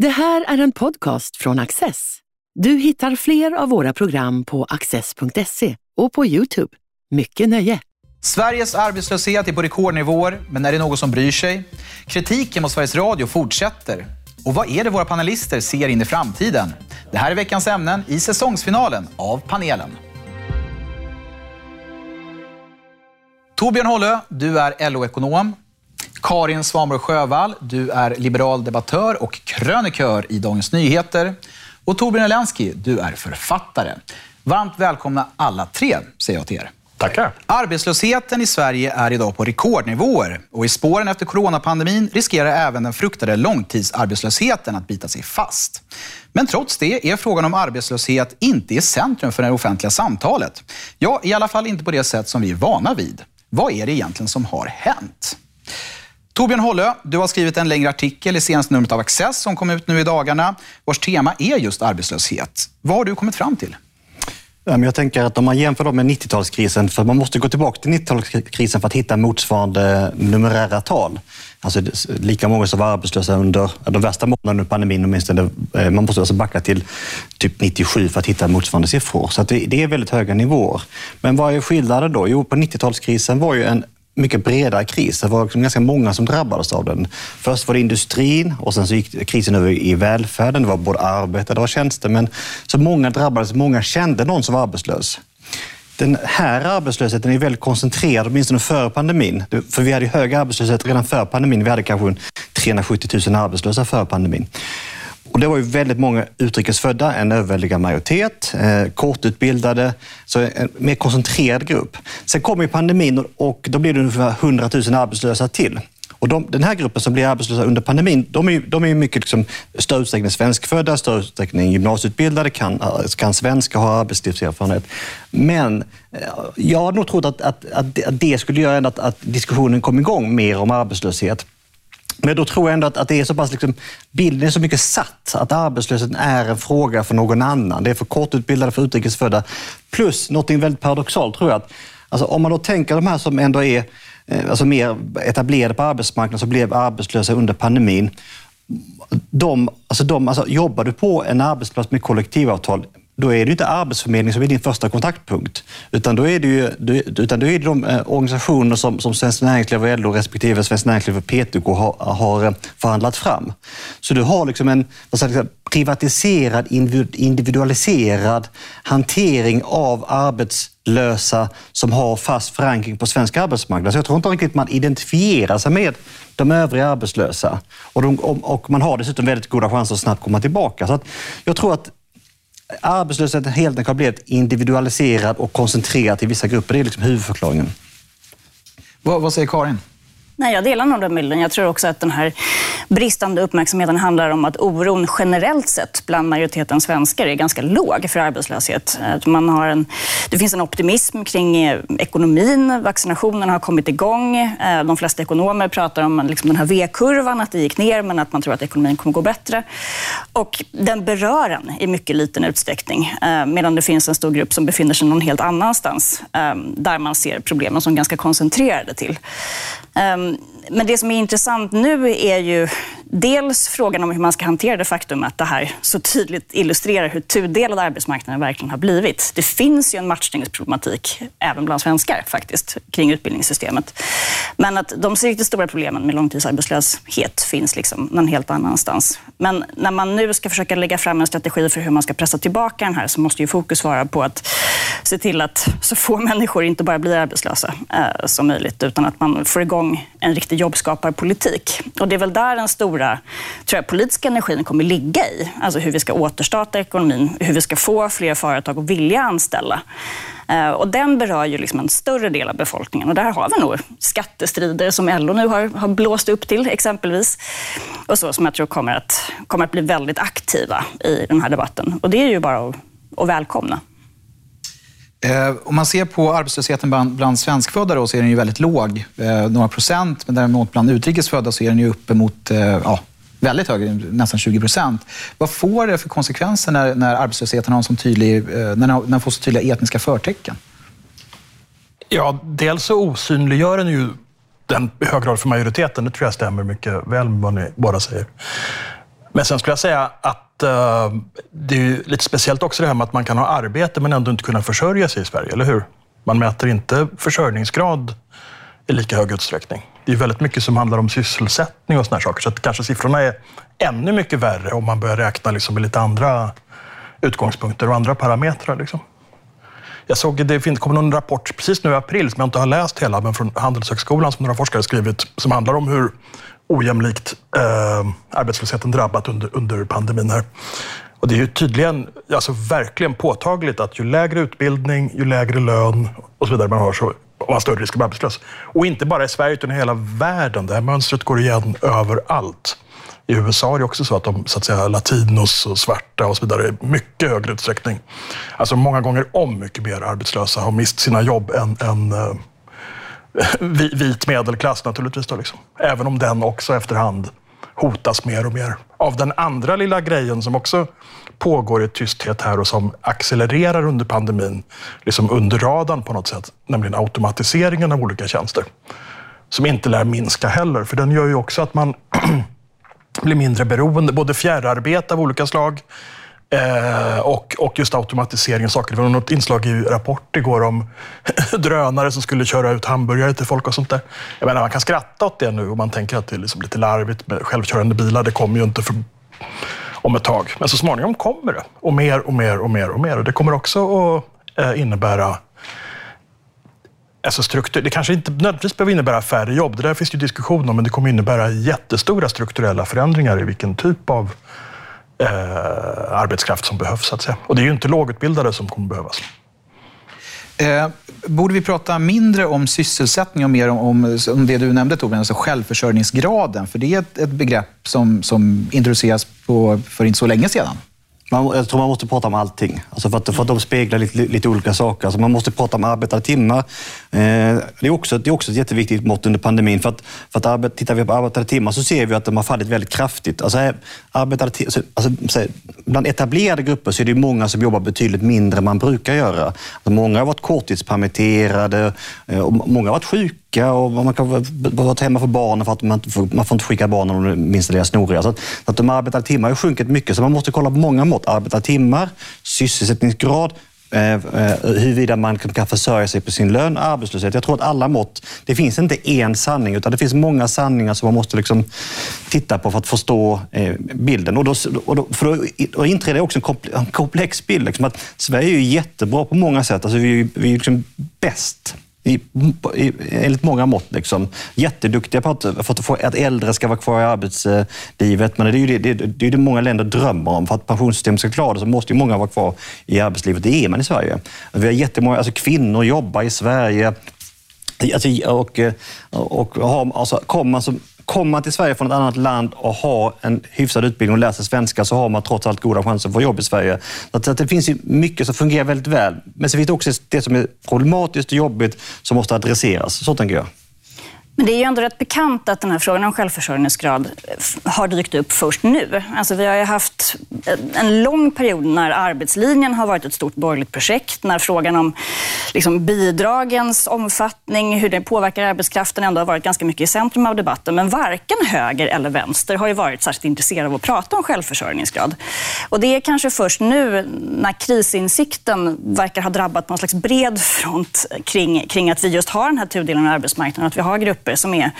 Det här är en podcast från Access. Du hittar fler av våra program på access.se och på Youtube. Mycket nöje! Sveriges arbetslöshet är på rekordnivåer, men är det någon som bryr sig? Kritiken mot Sveriges Radio fortsätter. Och vad är det våra panelister ser in i framtiden? Det här är veckans ämnen i säsongsfinalen av panelen. Torbjörn Hållö, du är LO-ekonom. Karin Svanborg Sjövall, du är liberal debattör och krönikör i Dagens Nyheter. Och Torbjörn Elensky, du är författare. Varmt välkomna alla tre, säger jag till er. Tackar. Arbetslösheten i Sverige är idag på rekordnivåer och i spåren efter coronapandemin riskerar även den fruktade långtidsarbetslösheten att bita sig fast. Men trots det är frågan om arbetslöshet inte i centrum för det offentliga samtalet. Ja, i alla fall inte på det sätt som vi är vana vid. Vad är det egentligen som har hänt? Torbjörn Hållö, du har skrivit en längre artikel i senaste numret av Access som kom ut nu i dagarna, vars tema är just arbetslöshet. Vad har du kommit fram till? Jag tänker att om man jämför med 90-talskrisen, för man måste gå tillbaka till 90-talskrisen för att hitta motsvarande numerära tal. Alltså lika många som var arbetslösa under de värsta månaderna under pandemin åtminstone. Eh, man måste alltså backa till typ 97 för att hitta motsvarande siffror. Så det är väldigt höga nivåer. Men vad är skillnaden då? Jo, på 90-talskrisen var ju en mycket bredare kris. Det var liksom ganska många som drabbades av den. Först var det industrin och sen så gick krisen över i välfärden. Det var både arbetare och tjänstemän. Så många drabbades, många kände någon som var arbetslös. Den här arbetslösheten är väldigt koncentrerad, åtminstone före pandemin. För vi hade hög arbetslöshet redan före pandemin. Vi hade kanske 370 000 arbetslösa före pandemin. Och det var ju väldigt många utrikesfödda, en överväldigande majoritet, eh, kortutbildade, så en mer koncentrerad grupp. Sen kom ju pandemin och då blev det ungefär 100 000 arbetslösa till. Och de, den här gruppen som blir arbetslösa under pandemin, de är, de är mycket liksom, större utsträckning svenskfödda, större utsträckning gymnasieutbildade, kan, eh, kan svenska, har arbetslivserfarenhet. Men eh, jag har nog trott att, att, att det skulle göra att, att diskussionen kom igång mer om arbetslöshet. Men då tror jag ändå att, att det är så pass, liksom, bilden är så mycket satt att arbetslösheten är en fråga för någon annan. Det är för kortutbildade, för utrikesfödda. Plus något väldigt paradoxalt tror jag. Att, alltså, om man då tänker de här som ändå är eh, alltså mer etablerade på arbetsmarknaden, som blev arbetslösa under pandemin. De, alltså de, alltså, jobbar du på en arbetsplats med kollektivavtal, då är det inte Arbetsförmedlingen som är din första kontaktpunkt. Utan då är det, ju, utan då är det de eh, organisationer som, som Svenskt Näringsliv och LO respektive Svenskt Näringsliv och PTK har, har förhandlat fram. Så du har liksom en vad privatiserad, individualiserad hantering av arbetslösa som har fast förankring på svensk arbetsmarknad. Så jag tror inte riktigt man identifierar sig med de övriga arbetslösa. Och, de, och man har dessutom väldigt goda chanser att snabbt komma tillbaka. Så jag tror att arbetslösheten helt enkelt har blivit individualiserad och koncentrerad till vissa grupper. Det är liksom huvudförklaringen. Vad, vad säger Karin? Nej, jag delar nog den bilden. Jag tror också att den här bristande uppmärksamheten handlar om att oron generellt sett bland majoriteten svenskar är ganska låg för arbetslöshet. Man har en, det finns en optimism kring eh, ekonomin. Vaccinationen har kommit igång. Eh, de flesta ekonomer pratar om liksom den här V-kurvan, att det gick ner men att man tror att ekonomin kommer gå bättre. Och den berör en i mycket liten utsträckning. Eh, medan det finns en stor grupp som befinner sig någon helt annanstans där man ser problemen som ganska koncentrerade till. Ehm, men det som är intressant nu är ju dels frågan om hur man ska hantera det faktum att det här så tydligt illustrerar hur tudelad arbetsmarknaden verkligen har blivit. Det finns ju en matchningsproblematik även bland svenskar faktiskt kring utbildningssystemet. Men att de riktigt stora problemen med långtidsarbetslöshet finns liksom någon helt annanstans. Men när man nu ska försöka lägga fram en strategi för hur man ska pressa tillbaka den här så måste ju fokus vara på att se till att så få människor inte bara blir arbetslösa eh, som möjligt utan att man får igång en riktig jobbskaparpolitik. Och det är väl där den stora tror jag, politiska energin kommer ligga i. Alltså hur vi ska återstarta ekonomin, hur vi ska få fler företag att vilja anställa. Eh, och den berör ju liksom en större del av befolkningen. Och där har vi nog skattestrider som LO nu har, har blåst upp till exempelvis. Och så som jag tror kommer att, kommer att bli väldigt aktiva i den här debatten. Och det är ju bara att, att välkomna. Eh, om man ser på arbetslösheten bland, bland svenskfödda då, så är den ju väldigt låg, eh, några procent. Men däremot bland utrikesfödda så är den ju uppemot eh, ja, väldigt hög, nästan 20 procent. Vad får det för konsekvenser när, när arbetslösheten har en tydlig, eh, när den, när den får så tydliga etniska förtecken? Ja, dels så osynliggör den ju den i hög grad för majoriteten. Det tror jag stämmer mycket väl med vad ni båda säger. Men sen skulle jag säga att uh, det är lite speciellt också det här med att man kan ha arbete men ändå inte kunna försörja sig i Sverige, eller hur? Man mäter inte försörjningsgrad i lika hög utsträckning. Det är väldigt mycket som handlar om sysselsättning och såna saker, så att kanske siffrorna är ännu mycket värre om man börjar räkna liksom med lite andra utgångspunkter och andra parametrar. Liksom. Jag såg det kom någon rapport precis nu i april, som jag inte har läst hela, men från Handelshögskolan som några forskare skrivit, som handlar om hur ojämlikt eh, arbetslösheten drabbat under, under pandemin. här. Och det är ju tydligen, alltså verkligen påtagligt att ju lägre utbildning, ju lägre lön och så vidare man har, så har man större risk att bli arbetslös. Och inte bara i Sverige, utan i hela världen. Det här mönstret går igen överallt. I USA är det också så att de så att säga, latinos och svarta och så vidare i mycket högre utsträckning, alltså många gånger om mycket mer arbetslösa, har mist sina jobb än, än eh, vit medelklass naturligtvis. Då, liksom. Även om den också efterhand hotas mer och mer av den andra lilla grejen som också pågår i tysthet här och som accelererar under pandemin, liksom under radarn på något sätt, nämligen automatiseringen av olika tjänster. Som inte lär minska heller, för den gör ju också att man blir mindre beroende, både fjärrarbete av olika slag eh, och, och just automatisering av saker. Det var något inslag i Rapport igår om drönare som skulle köra ut hamburgare till folk och sånt där. Jag menar, man kan skratta åt det nu och man tänker att det är liksom lite larvigt med självkörande bilar. Det kommer ju inte för, om ett tag. Men så småningom kommer det. Och mer och mer och mer och mer. Och det kommer också att eh, innebära Alltså struktur, det kanske inte nödvändigtvis behöver innebära färre jobb, det där finns det ju diskussion om, men det kommer innebära jättestora strukturella förändringar i vilken typ av eh, arbetskraft som behövs. Så att säga. Och det är ju inte lågutbildade som kommer behövas. Eh, borde vi prata mindre om sysselsättning och mer om, om, om det du nämnde Torbjörn, alltså självförsörjningsgraden? För det är ett, ett begrepp som, som introduceras på, för inte så länge sedan. Man, jag tror man måste prata om allting. Alltså för, att, för att de speglar lite, lite olika saker. Alltså man måste prata om arbetade timmar. Eh, det, är också, det är också ett jätteviktigt mått under pandemin. För att, för att arbet, tittar vi på arbetade timmar så ser vi att de har fallit väldigt kraftigt. Alltså, arbetade, alltså, bland etablerade grupper så är det många som jobbar betydligt mindre än man brukar göra. Alltså, många har varit korttidspermitterade eh, och många har varit sjuka sjuka och man kan vara hemma för barnen för att man, får, man får inte skicka barnen om de minsta lilla snoriga. Så att, att de arbetade timmar har sjunkit mycket, så man måste kolla på många mått. Arbetade timmar, sysselsättningsgrad, eh, eh, huruvida man kan försörja sig på sin lön, arbetslöshet. Jag tror att alla mått, det finns inte en sanning utan det finns många sanningar som man måste liksom titta på för att förstå eh, bilden. Och då, och då, för då, då inträder också en komplex bild. Liksom att Sverige är ju jättebra på många sätt. Alltså vi, vi är liksom bäst i, i, enligt många mått. Liksom. Jätteduktiga på att, för att, få, att äldre ska vara kvar i arbetslivet. Men det är ju det, det, det, är det många länder drömmer om. För att pensionssystemet ska klara det så måste ju många vara kvar i arbetslivet. Det är man i Sverige. Vi har jättemånga, alltså kvinnor jobbar i Sverige. Alltså, och, och, och, alltså, kommer man som kommer man till Sverige från ett annat land och har en hyfsad utbildning och lär sig svenska så har man trots allt goda chanser att få jobb i Sverige. Så att det finns mycket som fungerar väldigt väl. Men så finns det också det som är problematiskt och jobbigt som måste adresseras. Så tänker jag. Men det är ju ändå rätt bekant att den här frågan om självförsörjningsgrad eh, har dykt upp först nu. Alltså vi har ju haft en lång period när arbetslinjen har varit ett stort borgerligt projekt, när frågan om liksom bidragens omfattning, hur det påverkar arbetskraften ändå har varit ganska mycket i centrum av debatten. Men varken höger eller vänster har ju varit särskilt intresserade av att prata om självförsörjningsgrad. Och det är kanske först nu när krisinsikten verkar ha drabbat på en slags bred front kring, kring att vi just har den här tudelningen av arbetsmarknaden, att vi har grupper grupper som är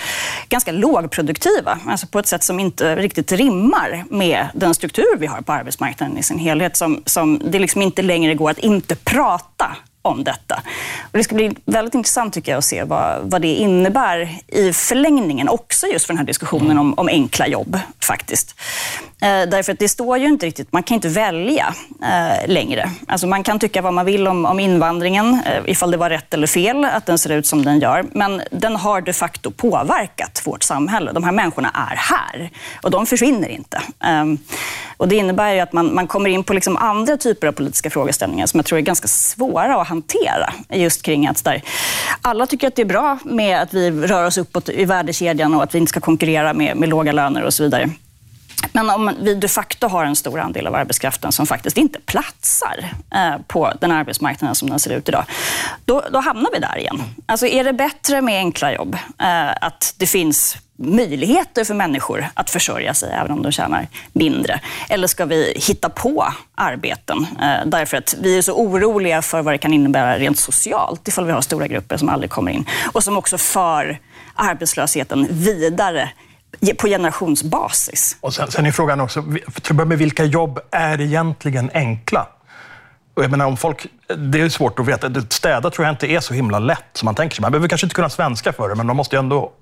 ganska lågproduktiva, alltså på ett sätt som inte riktigt rimmar med den struktur vi har på arbetsmarknaden i sin helhet, som, som det liksom inte längre går att inte prata om detta. Och det ska bli väldigt intressant tycker jag att se vad, vad det innebär i förlängningen, också just för den här diskussionen om, om enkla jobb faktiskt. Eh, därför att det står ju inte riktigt, man kan inte välja eh, längre. Alltså man kan tycka vad man vill om, om invandringen, eh, ifall det var rätt eller fel att den ser ut som den gör. Men den har de facto påverkat vårt samhälle. De här människorna är här och de försvinner inte. Eh, och det innebär ju att man, man kommer in på liksom andra typer av politiska frågeställningar som jag tror är ganska svåra att hantera. Just kring att där, alla tycker att det är bra med att vi rör oss uppåt i värdekedjan och att vi inte ska konkurrera med, med låga löner och så vidare. Men om vi de facto har en stor andel av arbetskraften som faktiskt inte platsar eh, på den arbetsmarknaden som den ser ut idag, då, då hamnar vi där igen. Alltså är det bättre med enkla jobb? Eh, att det finns möjligheter för människor att försörja sig även om de tjänar mindre? Eller ska vi hitta på arbeten? Eh, därför att vi är så oroliga för vad det kan innebära rent socialt ifall vi har stora grupper som aldrig kommer in och som också för arbetslösheten vidare på generationsbasis. Och sen, sen är frågan också, till med vilka jobb är egentligen enkla? Och jag menar, om folk, det är svårt att veta. Städa tror jag inte är så himla lätt som man tänker sig. Man behöver kanske inte kunna svenska för det, men man måste ju ändå...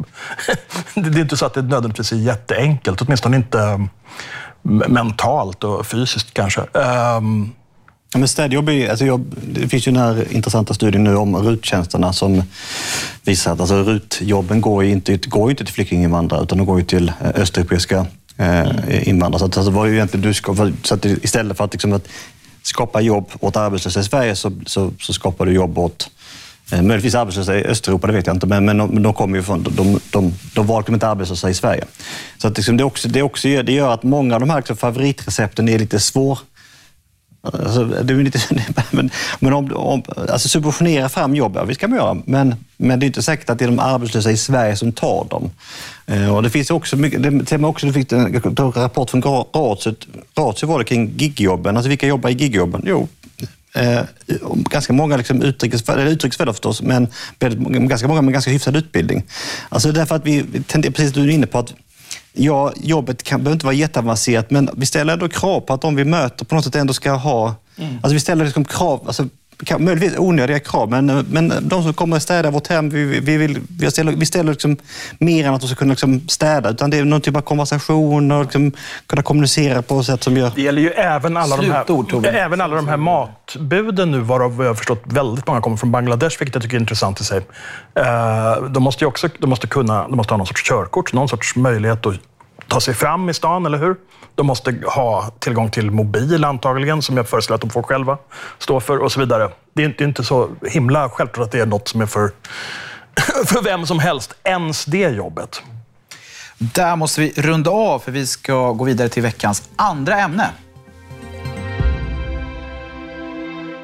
det är inte så att det nödvändigtvis är jätteenkelt, åtminstone inte mm, mentalt och fysiskt kanske. Um... Ja, men städjobb är, alltså jobb, det finns ju den här intressanta studien nu om RUT-tjänsterna som visar att alltså RUT-jobben går ju inte, går inte till flyktinginvandrare utan de går ju till eh, östeuropeiska eh, invandrare. Så att, alltså, vad egentligen du ska, så att istället för att, liksom, att skapa jobb åt arbetslösa i Sverige så, så, så skapar du jobb åt eh, Möjligtvis arbetslösa i Östeuropa, det vet jag inte, men, men de, de kommer ju från, de, de, de valde inte arbetslösa i Sverige. Så att liksom det, också, det, också, det gör att många av de här liksom favoritrecepten är lite svår Alltså, det är inte, men, men om, om, alltså subventionera fram jobb, ja, vi ska man göra. Men, men det är inte säkert att det är de arbetslösa i Sverige som tar dem. Eh, och det finns också mycket, det, också, du fick en rapport från Ratio, Ratio var det kring gigjobben. Alltså vilka jobbar i gigjobben? Jo, eh, ganska många liksom utrikesfödda, eller utrikesfödda förstås, men ganska många med ganska hyfsad utbildning. Alltså därför att vi precis som du är inne på, att ja, jobbet kan, behöver inte vara jätteavancerat, men vi ställer ändå krav på att de vi möter på något sätt ändå ska ha... Mm. Alltså vi ställer liksom krav, alltså, möjligtvis onödiga krav, men, men de som kommer att städa vårt hem, vi, vi, vill, vi ställer, vi ställer liksom mer än att de ska kunna liksom städa, utan det är någon typ av konversation och liksom kunna kommunicera på ett sätt som gör... Det gäller ju även alla, de här, även alla de här matbuden nu, varav jag har förstått väldigt många kommer från Bangladesh, vilket jag tycker är intressant i sig. Eh, de måste ju också de måste kunna, de måste ha någon sorts körkort, någon sorts möjlighet att ta sig fram i stan, eller hur? De måste ha tillgång till mobil antagligen, som jag föreställer att de får själva stå för och så vidare. Det är inte, inte så himla självklart att det är något som är för, för vem som helst, ens det jobbet. Där måste vi runda av, för vi ska gå vidare till veckans andra ämne.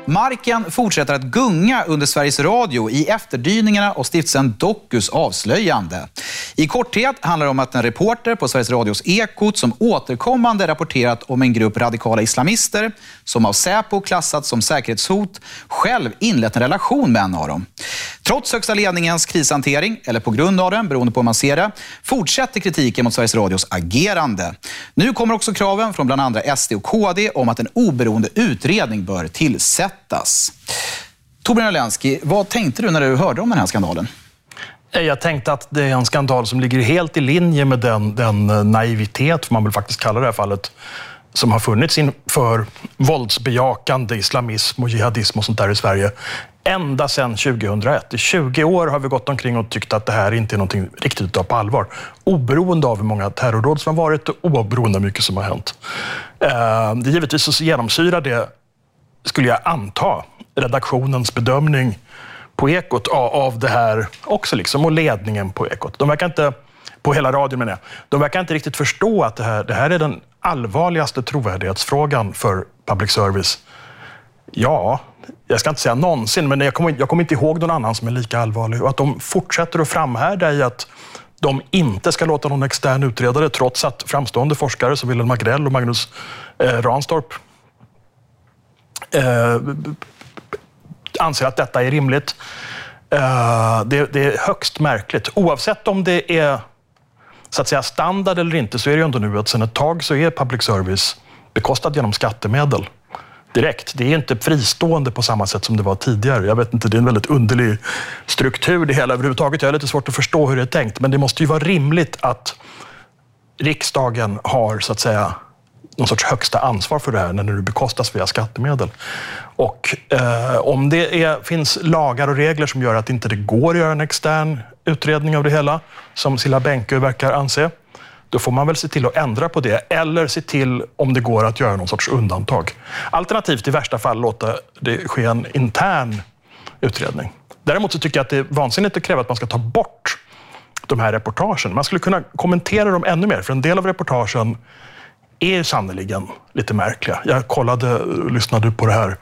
Marken fortsätter att gunga under Sveriges Radio i efterdyningarna av stiftelsen Dokus avslöjande. I korthet handlar det om att en reporter på Sveriges Radios Ekot som återkommande rapporterat om en grupp radikala islamister som av Säpo klassats som säkerhetshot själv inlett en relation med en av dem. Trots högsta ledningens krishantering, eller på grund av den, beroende på hur man ser det, fortsätter kritiken mot Sveriges Radios agerande. Nu kommer också kraven från bland andra SD och KD om att en oberoende utredning bör tillsättas. Torbjörn Alensky, vad tänkte du när du hörde om den här skandalen? Eh, jag tänkte att det är en skandal som ligger helt i linje med den, den eh, naivitet, får man väl faktiskt kalla det här fallet, som har funnits inför våldsbejakande islamism och jihadism och sånt där i Sverige ända sedan 2001. I 20 år har vi gått omkring och tyckt att det här inte är någonting riktigt att ta på allvar. Oberoende av hur många terrordåd som har varit och oberoende av hur mycket som har hänt. Eh, det givetvis så genomsyrar det, skulle jag anta, redaktionens bedömning på Ekot av det här också, liksom, och ledningen på Ekot. De verkar inte, på hela radion menar jag, de verkar inte riktigt förstå att det här, det här är den allvarligaste trovärdighetsfrågan för public service. Ja, jag ska inte säga någonsin, men jag kommer, jag kommer inte ihåg någon annan som är lika allvarlig. Och att de fortsätter att framhärda i att de inte ska låta någon extern utredare, trots att framstående forskare som Wilhelm Agrell och Magnus eh, Ranstorp eh, anser att detta är rimligt. Eh, det, det, är högst märkligt. Oavsett om det är så att säga standard eller inte, så är det ju ändå nu att sedan ett tag så är public service bekostad genom skattemedel direkt. Det är inte fristående på samma sätt som det var tidigare. Jag vet inte, det är en väldigt underlig struktur det hela överhuvudtaget. Jag har lite svårt att förstå hur det är tänkt, men det måste ju vara rimligt att riksdagen har så att säga någon sorts högsta ansvar för det här när det bekostas via skattemedel. Och eh, om det är, finns lagar och regler som gör att inte det går att göra en extern utredning av det hela, som Silla Bänke verkar anse, då får man väl se till att ändra på det eller se till om det går att göra någon sorts undantag. Alternativt i värsta fall låta det ske en intern utredning. Däremot så tycker jag att det är vansinnigt att kräva att man ska ta bort de här reportagen. Man skulle kunna kommentera dem ännu mer, för en del av reportagen är sannerligen lite märkliga. Jag kollade och lyssnade på det här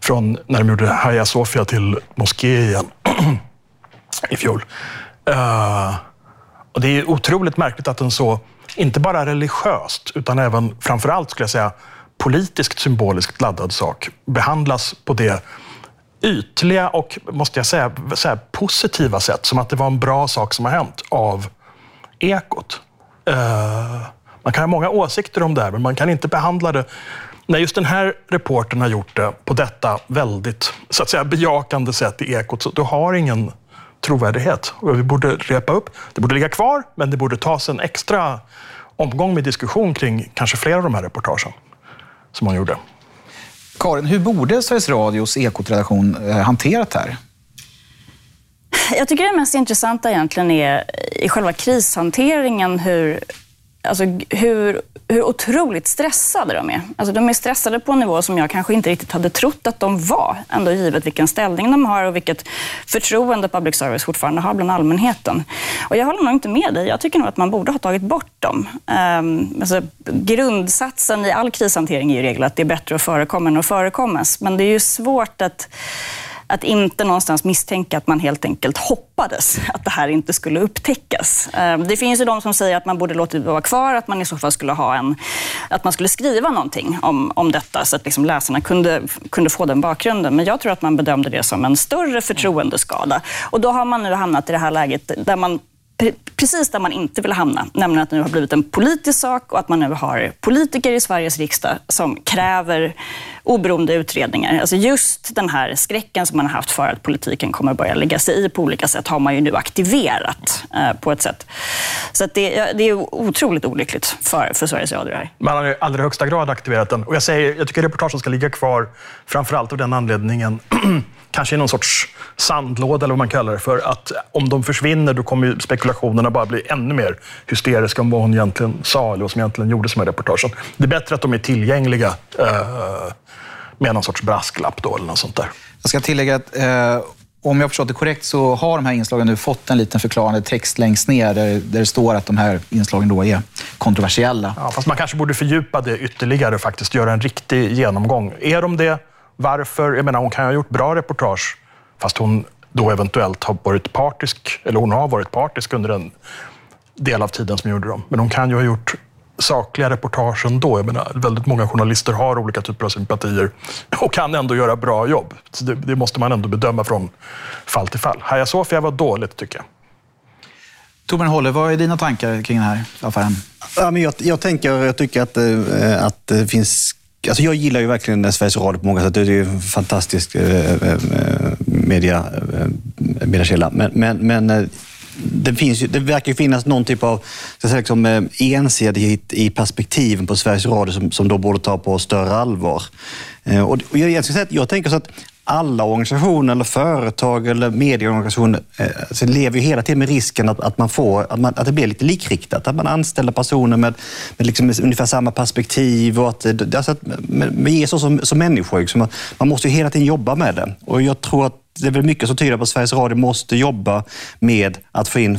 från när de gjorde Hagia Sofia till moské igen i fjol. Uh, Och det är otroligt märkligt att en så, inte bara religiöst, utan även framförallt skulle jag säga politiskt symboliskt laddad sak behandlas på det ytliga och, måste jag säga, här, positiva sätt. Som att det var en bra sak som har hänt av Ekot. Uh, man kan ha många åsikter om det här, men man kan inte behandla det när just den här reporten har gjort det på detta väldigt så att säga, bejakande sätt i Ekot, så du har ingen trovärdighet. Och vi borde repa upp. Det borde ligga kvar, men det borde tas en extra omgång med diskussion kring kanske flera av de här reportagen som hon gjorde. Karin, hur borde Sveriges Radios Ekot-redaktion eh, hanterat det här? Jag tycker det mest intressanta egentligen är i själva krishanteringen hur, alltså hur hur otroligt stressade de är. Alltså de är stressade på en nivå som jag kanske inte riktigt hade trott att de var, ändå givet vilken ställning de har och vilket förtroende public service fortfarande har bland allmänheten. Och jag håller nog inte med dig. Jag tycker nog att man borde ha tagit bort dem. Um, alltså, grundsatsen i all krishantering är ju i regel att det är bättre att förekomma än att förekommas. Men det är ju svårt att att inte någonstans misstänka att man helt enkelt hoppades att det här inte skulle upptäckas. Ehm, det finns ju de som säger att man borde låta det vara kvar, att man i så fall skulle ha en, att man skulle skriva någonting om, om detta så att liksom läsarna kunde, kunde få den bakgrunden. Men jag tror att man bedömde det som en större förtroendeskada. Och då har man nu hamnat i det här läget där man precis där man inte vill hamna, nämligen att det nu har blivit en politisk sak och att man nu har politiker i Sveriges riksdag som kräver oberoende utredningar. Alltså just den här skräcken som man har haft för att politiken kommer att börja lägga sig i på olika sätt har man ju nu aktiverat eh, på ett sätt. Så det, det, är otroligt olyckligt för, för Sveriges Radio. Här. Man har i allra högsta grad aktiverat den. Och jag, säger, jag tycker reportagen ska ligga kvar, framförallt av den anledningen kanske i någon sorts sandlåda eller vad man kallar det för. Att om de försvinner då kommer spekulationerna bara bli ännu mer hysteriska om vad hon egentligen sa eller vad som egentligen gjordes med reportagen. Det är bättre att de är tillgängliga eh, med någon sorts brasklapp då eller något sånt där. Jag ska tillägga att eh, om jag förstått det korrekt så har de här inslagen nu fått en liten förklarande text längst ner där, där det står att de här inslagen då är kontroversiella. Ja, fast man kanske borde fördjupa det ytterligare och faktiskt göra en riktig genomgång. Är de det? Varför? Jag menar, hon kan ha gjort bra reportage, fast hon då eventuellt har varit partisk, eller hon har varit partisk under en del av tiden som gjorde dem. Men hon kan ju ha gjort sakliga reportage ändå. Jag menar, väldigt många journalister har olika typer av sympatier och kan ändå göra bra jobb. Så det, det måste man ändå bedöma från fall till fall. Hagia Sofia var dåligt, tycker jag. Torbjörn Håller, vad är dina tankar kring den här affären? Ja, men jag, jag, tänker, jag tycker att, äh, att det finns Alltså jag gillar ju verkligen Sveriges Radio på många sätt. Det är ju en fantastisk äh, äh, media, eh, mediakälla. Men, men, men eh, det, finns det verkar finnas någon typ av säga, liksom, eh, ensidighet i perspektiven på Sveriges Radio som, som då borde ta på större allvar. Och jag, jag, ska säga jag tänker så att alla organisationer, eller företag eller medieorganisationer alltså lever ju hela tiden med risken att, att, man får, att, man, att det blir lite likriktat. Att man anställer personer med, med liksom ungefär samma perspektiv. Och att, alltså att, vi är så som, som människor. Liksom, man måste ju hela tiden jobba med det. Och jag tror att det är väl mycket som tyder på att Sveriges Radio måste jobba med att få in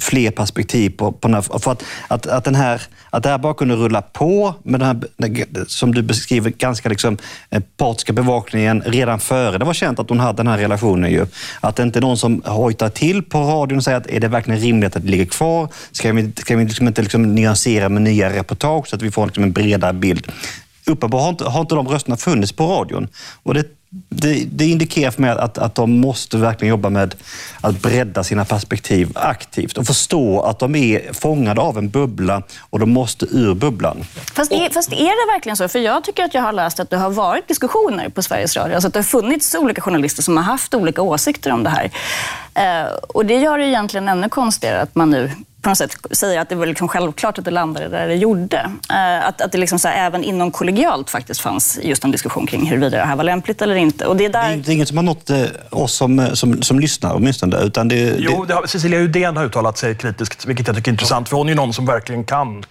fler perspektiv på, på här, för att, att, att, den här, att det här bara kunde rulla på med den här, som du beskriver, ganska liksom, eh, partiska bevakningen redan före det var känt att hon hade den här relationen. Ju. Att det inte är någon som hojtar till på radion och säger att är det verkligen rimligt att det ligger kvar? Ska vi, ska vi liksom inte liksom nyansera med nya reportage så att vi får liksom en bredare bild? Uppenbarligen har inte, har inte de rösterna funnits på radion. Och det det, det, indikerar för mig att, att de måste verkligen jobba med att bredda sina perspektiv aktivt och förstå att de är fångade av en bubbla och de måste ur bubblan. Fast är, fast är det verkligen så? För jag tycker att jag har läst att det har varit diskussioner på Sveriges Radio. Alltså att det har funnits olika journalister som har haft olika åsikter om det här. Eh, och det gör det egentligen ännu konstigare att man nu på något sätt säger att det var liksom självklart att det landade där det gjorde. Eh, att, att det liksom så här, även inom kollegialt faktiskt fanns just en diskussion kring huruvida det här var lämpligt eller inte. Och det, är där... det är inget som har nått eh, oss som, eh, som, som lyssnar åtminstone. Utan det, jo, det har, Cecilia Uddén har uttalat sig kritiskt, vilket jag tycker är intressant. För hon är ju någon som verkligen kan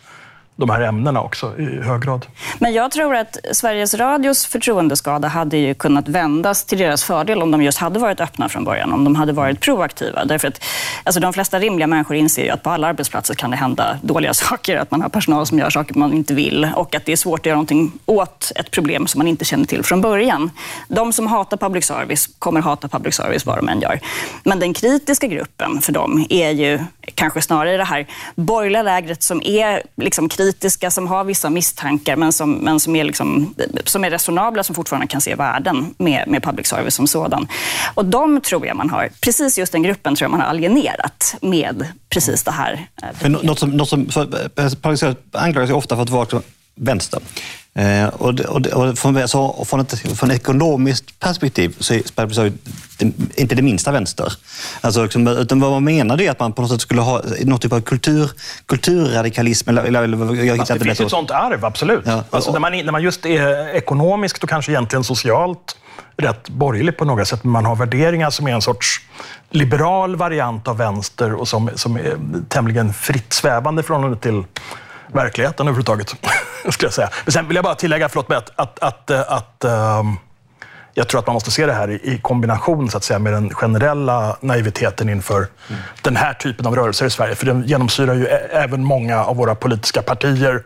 de här ämnena också i hög grad. Men jag tror att Sveriges Radios förtroendeskada hade ju kunnat vändas till deras fördel om de just hade varit öppna från början, om de hade varit proaktiva. Därför att alltså de flesta rimliga människor inser ju att på alla arbetsplatser kan det hända dåliga saker, att man har personal som gör saker man inte vill och att det är svårt att göra någonting åt ett problem som man inte känner till från början. De som hatar public service kommer hata public service vad de än gör. Men den kritiska gruppen för dem är ju kanske snarare det här borgerliga lägret som är liksom kritiska, som har vissa misstankar men som, men som, är, liksom, som är resonabla, som fortfarande kan se värden med, med public service som sådan. Och de tror jag man har, precis just den gruppen tror jag man har alienerat med precis det här. Eh, men något som, något som för, eh, public service anklagas ju ofta för att vara vänster. Eh, och, och, och från, så, från, ett, från ett ekonomiskt perspektiv så är public service inte det minsta vänster. Alltså, liksom, utan vad man menar är att man på något sätt skulle ha någon typ av kultur, kulturradikalism. Eller, eller, eller, jag alltså, det finns ett sånt arv, absolut. Ja. Alltså, när, man, när man just är ekonomiskt och kanske egentligen socialt rätt borgerlig på något sätt, men man har värderingar som är en sorts liberal variant av vänster och som, som är tämligen fritt svävande förhållande till verkligheten överhuvudtaget. skulle jag säga. Men sen vill jag bara tillägga, förlåt mig, att, att, att, eh, att um, jag tror att man måste se det här i, kombination så att säga, med den generella naiviteten inför mm. den här typen av rörelser i Sverige. För den genomsyrar ju även många av våra politiska partier,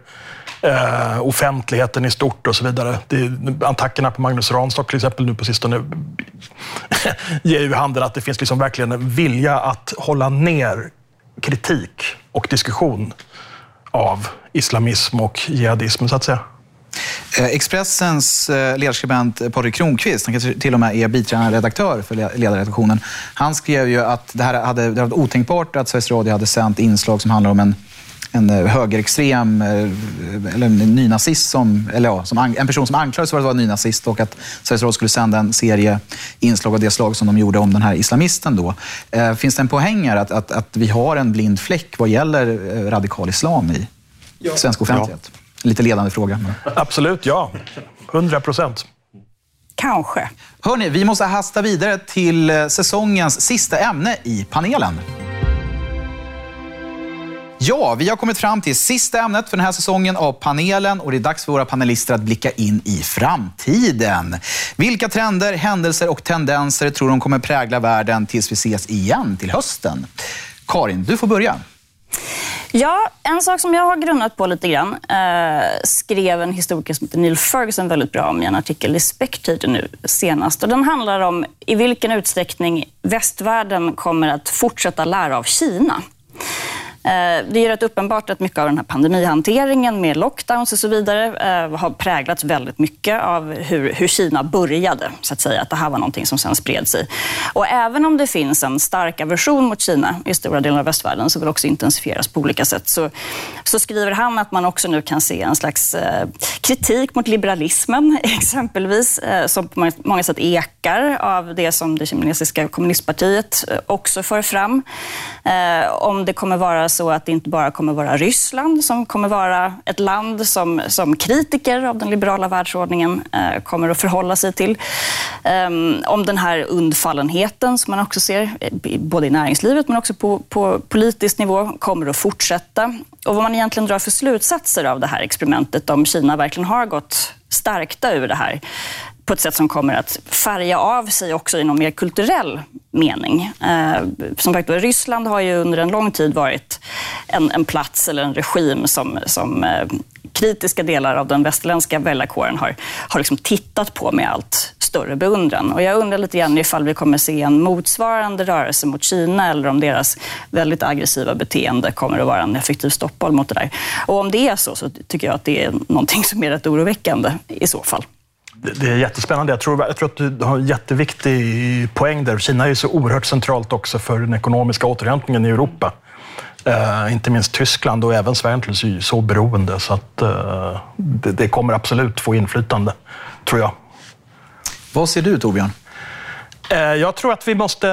eh, offentligheten i stort och så vidare. Det, attackerna på Magnus Ranstorp till exempel nu på sistone ger ju handen att det finns liksom verkligen en vilja att hålla ner kritik och diskussion av islamism och jihadism, så att säga. Eh, Expressens eh, ledarskribent Patrik Kronqvist, han kanske till och med är biträdande redaktör för ledarredaktionen, han skrev ju att det här hade det var otänkbart att Sveriges Radio hade sänt inslag som handlar om en en eh, högerextrem eller en nynazist, som, eller ja, som en person som anklagades för att vara nynazist och att Sveriges Radio skulle sända en serie inslag av det slag som de gjorde om den här islamisten. Då. Finns det en poäng här att, att, att vi har en blind fläck vad gäller radikal islam i ja. svensk offentlighet? Ja. Lite ledande fråga. Absolut, ja. 100 procent. Kanske. Hörni, vi måste hasta vidare till eh, säsongens sista ämne i panelen. Ja, vi har kommit fram till sista ämnet för den här säsongen av panelen och det är dags för våra panelister att blicka in i framtiden. Vilka trender, händelser och tendenser tror de kommer prägla världen tills vi ses igen till hösten? Karin, du får börja. Ja, en sak som jag har grunnat på lite grann eh, skrev en historiker som heter Neil Ferguson väldigt bra om i en artikel i Spectator nu senast. Och den handlar om i vilken utsträckning västvärlden kommer att fortsätta lära av Kina. Eh, det är rätt uppenbart att mycket av den här pandemihanteringen med lockdowns och så vidare eh, har präglats väldigt mycket av hur, hur Kina började, så att säga. Att det här var någonting som sen spred sig. Och även om det finns en stark aversion mot Kina i stora delar av västvärlden, som vill också intensifieras på olika sätt, så, så skriver han att man också nu kan se en slags eh, kritik mot liberalismen, exempelvis, som på många sätt ekar av det som det kinesiska kommunistpartiet också för fram. Om det kommer vara så att det inte bara kommer vara Ryssland som kommer vara ett land som, som kritiker av den liberala världsordningen eh, kommer att förhålla sig till. Um, om den här undfallenheten som man också ser, eh, både i näringslivet men också på, på politisk nivå, kommer att fortsätta. Och vad man egentligen drar för slutsatser av det här experimentet, om Kina verkligen har gått stärkta ur det här på ett sätt som kommer att färga av sig också i någon mer kulturell mening. Eh, som sagt, Ryssland har ju under en lång tid varit en, en plats eller en regim som, som eh, kritiska delar av den västerländska väljarkåren har, har liksom tittat på med allt större beundran. Och jag undrar lite grann ifall vi kommer se en motsvarande rörelse mot Kina eller om deras väldigt aggressiva beteende kommer att vara en effektiv stoppboll mot det där. Och om det är så, så tycker jag att det är någonting som är rätt oroväckande i så fall. Det är jättespännande. Jag tror, jag tror att du har en jätteviktig poäng där. Kina är så oerhört centralt också för den ekonomiska återhämtningen i Europa. Uh, inte minst Tyskland och även Sverige är så beroende så att uh, det, det, kommer absolut få inflytande, tror jag. Vad ser du Torbjörn? Uh, jag tror att vi måste...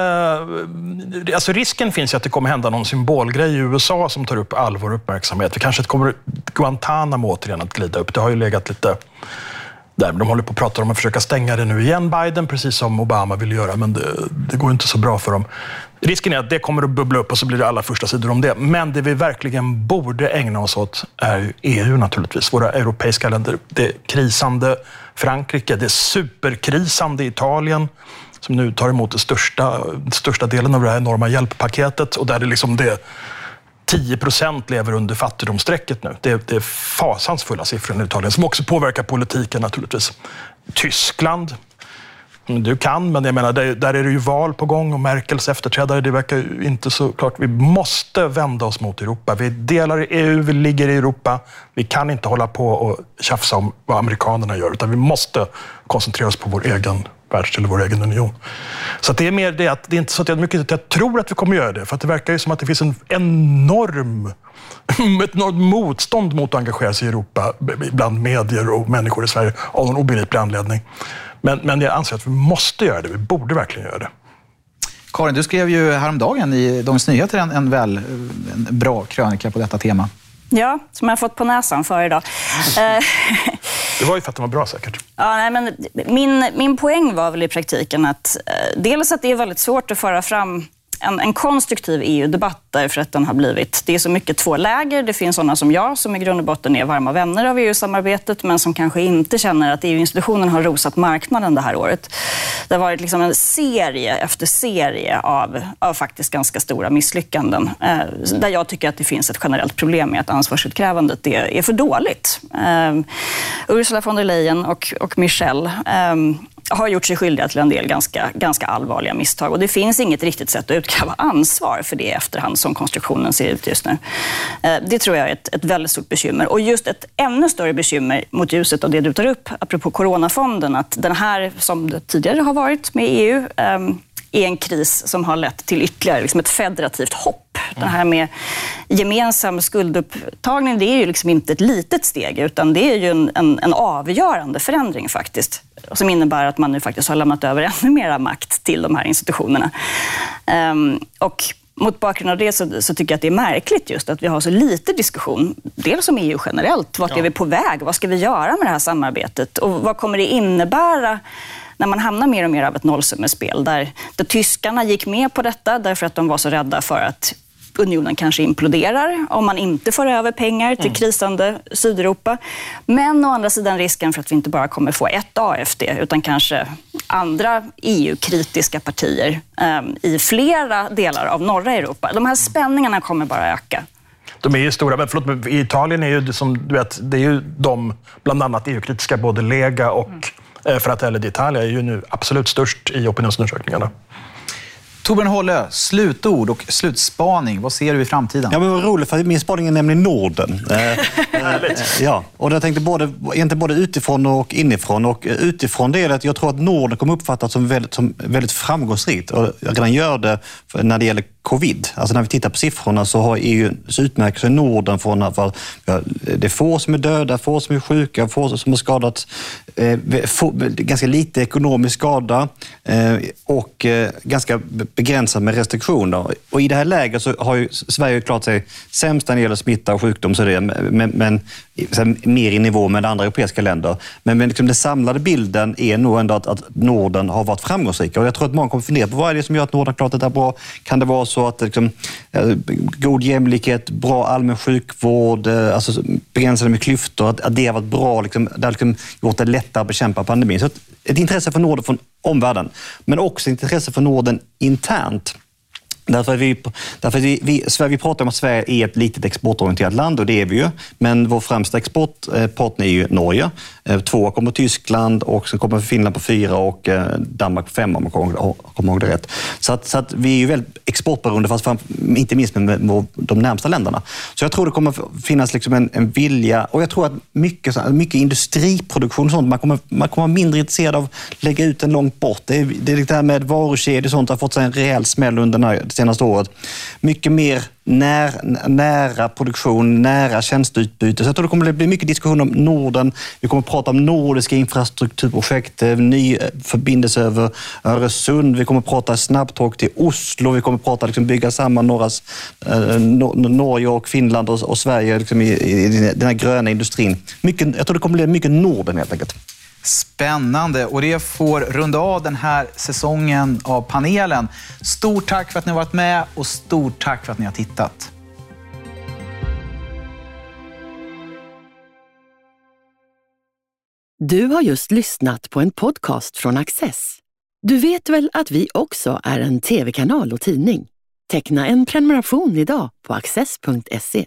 Alltså risken finns ju att det kommer hända någon symbolgrej i USA som tar upp all vår uppmärksamhet. Vi kanske kommer Guantanamo återigen att glida upp. Det har ju legat lite där. De håller på att prata om att försöka stänga det nu igen, Biden, precis som Obama ville göra, men det, det, går inte så bra för dem. Risken är att det kommer att bubbla upp och så blir det alla första sidor om det. Men det vi verkligen borde ägna oss åt är EU naturligtvis, våra europeiska länder. Det krisande Frankrike, det superkrisande Italien, som nu tar emot den största, största delen av det här enorma hjälppaketet och där det liksom det 10 procent lever under fattigdomsstrecket nu. Det, det är fasansfulla siffror i Italien som också påverkar politiken naturligtvis. Tyskland, mm, Du kan, men jag menar, där är det ju val på gång och Merkels efterträdare, det verkar ju inte så klart. Vi måste vända oss mot Europa. Vi delar i EU, vi ligger i Europa. Vi kan inte hålla på och tjafsa om vad amerikanerna gör, utan vi måste koncentrera oss på vår egen världsdel och vår egen union. Så det är mer det att det är inte så att jag, mycket att jag tror att vi kommer göra det, för att det verkar ju som att det finns en enorm ett enormt motstånd mot att engagera sig i Europa bland medier och människor i Sverige av någon obegriplig anledning. Men, men jag anser att vi måste göra det. Vi borde verkligen göra det. Karin, du skrev ju häromdagen i Dagens Nyheter en, en, väl, en bra krönika på detta tema. Ja, som jag har fått på näsan för idag. det var ju för att den var bra säkert. Ja, nej, men min, min poäng var väl i praktiken att eh, dels att det är väldigt svårt att föra fram en, en konstruktiv EU-debatt därför att den har blivit... Det är så mycket två läger. Det finns sådana som jag som i grund och botten är varma vänner av EU-samarbetet men som kanske inte känner att EU-institutionen har rosat marknaden det här året. Det har varit liksom en serie efter serie av, av faktiskt ganska stora misslyckanden eh, där jag tycker att det finns ett generellt problem med att ansvarsutkrävandet är, är för dåligt. Eh, Ursula von der Leyen och, och Michel eh, har gjort sig skyldiga till en del ganska, ganska allvarliga misstag. Och det finns inget riktigt sätt att utkräva ansvar för det i efterhand som konstruktionen ser ut just nu. Eh, det tror jag är ett, ett väldigt stort bekymmer. Och just ett ännu större bekymmer mot ljuset av det du tar upp, apropå coronafonden, att den här, som det tidigare har varit med EU, ehm, är en kris som har lett till ytterligare liksom ett federativt hopp. Mm. Det här med gemensam skuldupptagning, det är ju liksom inte ett litet steg, utan det är ju en, en, en avgörande förändring faktiskt som innebär att man nu faktiskt har lämnat över ännu mera makt till de här institutionerna. Um, och mot bakgrund av det så, så, tycker jag att det är märkligt just att vi har så lite diskussion. Dels om EU generellt. Vart ja. är vi på väg? Vad ska vi göra med det här samarbetet? Och vad kommer det innebära när man hamnar mer och mer av ett nollsummespel där, där tyskarna gick med på detta därför att de var så rädda för att unionen kanske imploderar om man inte får över pengar till mm. krisande Sydeuropa. Men å andra sidan risken för att vi inte bara kommer få ett AFD utan kanske andra EU-kritiska partier um, i flera delar av norra Europa. De här spänningarna kommer bara öka. De är ju stora, men förlåt, i Italien är ju som du vet, det är ju de, bland annat EU-kritiska, både Lega och mm. Eh, Fratelli d'Italia är ju nu absolut störst i opinionsundersökningarna. Torbjörn Hållö, slutord och slutspaning. Vad ser du i framtiden? Ja, men vad roligt, för min spaning är nämligen Norden. Eh, eh, ja, och jag tänkte både, egentligen både utifrån och inifrån. Och utifrån det är att jag tror att Norden kommer uppfattas som väldigt, som väldigt framgångsrikt. Och jag redan gör det när det gäller covid. Alltså när vi tittar på siffrorna så har EU så utmärkt sig Norden från att det är få som är döda, få som är sjuka, få som har skadats, eh, få, ganska lite ekonomisk skada eh, och eh, ganska begränsat med restriktioner. Och I det här läget så har ju Sverige klarat sig sämst när det gäller smitta och sjukdom, så det, men, men mer i nivå med andra europeiska länder. Men, men liksom den samlade bilden är nog ändå att, att Norden har varit framgångsrika. Och jag tror att många kommer fundera på vad är det som gör att Norden har klarat det bra. Kan det vara så att liksom, eh, god jämlikhet, bra allmän sjukvård, eh, alltså begränsade med klyftor, att, att det har varit bra. Liksom, det har liksom gjort det lättare att bekämpa pandemin. Så ett, ett intresse för Norden från omvärlden, men också intresse för Norden internt. Därför vi, därför vi, vi, vi pratar om att Sverige är ett litet exportorienterat land och det är vi ju. Men vår främsta exportpartner är ju Norge. Tvåa två kommer Tyskland och sen kommer Finland på fyra och eh, Danmark på fem om jag kommer ihåg det rätt. Så, att, så att vi är ju väldigt exportberoende, fast fram, inte minst med, de närmsta länderna. Så jag tror det kommer finnas liksom en, en vilja och jag tror att mycket, mycket industriproduktion och sånt, man kommer, man kommer vara mindre intresserad av att lägga ut den långt bort. Det, är, det, är det här med varukedjor och sånt har fått sig en rejäl smäll under den här senaste året. Mycket mer när, nära produktion, nära tjänsteutbyte. Så jag tror det kommer bli mycket diskussion om Norden. Vi kommer att prata om nordiska infrastrukturprojekt, ny eh, förbindelse över Öresund. Vi kommer att prata snabbtåg till Oslo. Vi kommer att prata liksom bygga samman norras, eh, Norge och Finland och, och Sverige liksom i, i, den här gröna industrin. Mycket, jag tror det kommer bli mycket Norden helt enkelt. Spännande och det får runda av den här säsongen av panelen. Stort tack för att ni har varit med och stort tack för att ni har tittat. Du har just lyssnat på en podcast från Access. Du vet väl att vi också är en tv-kanal och tidning? Teckna en prenumeration idag på access.se.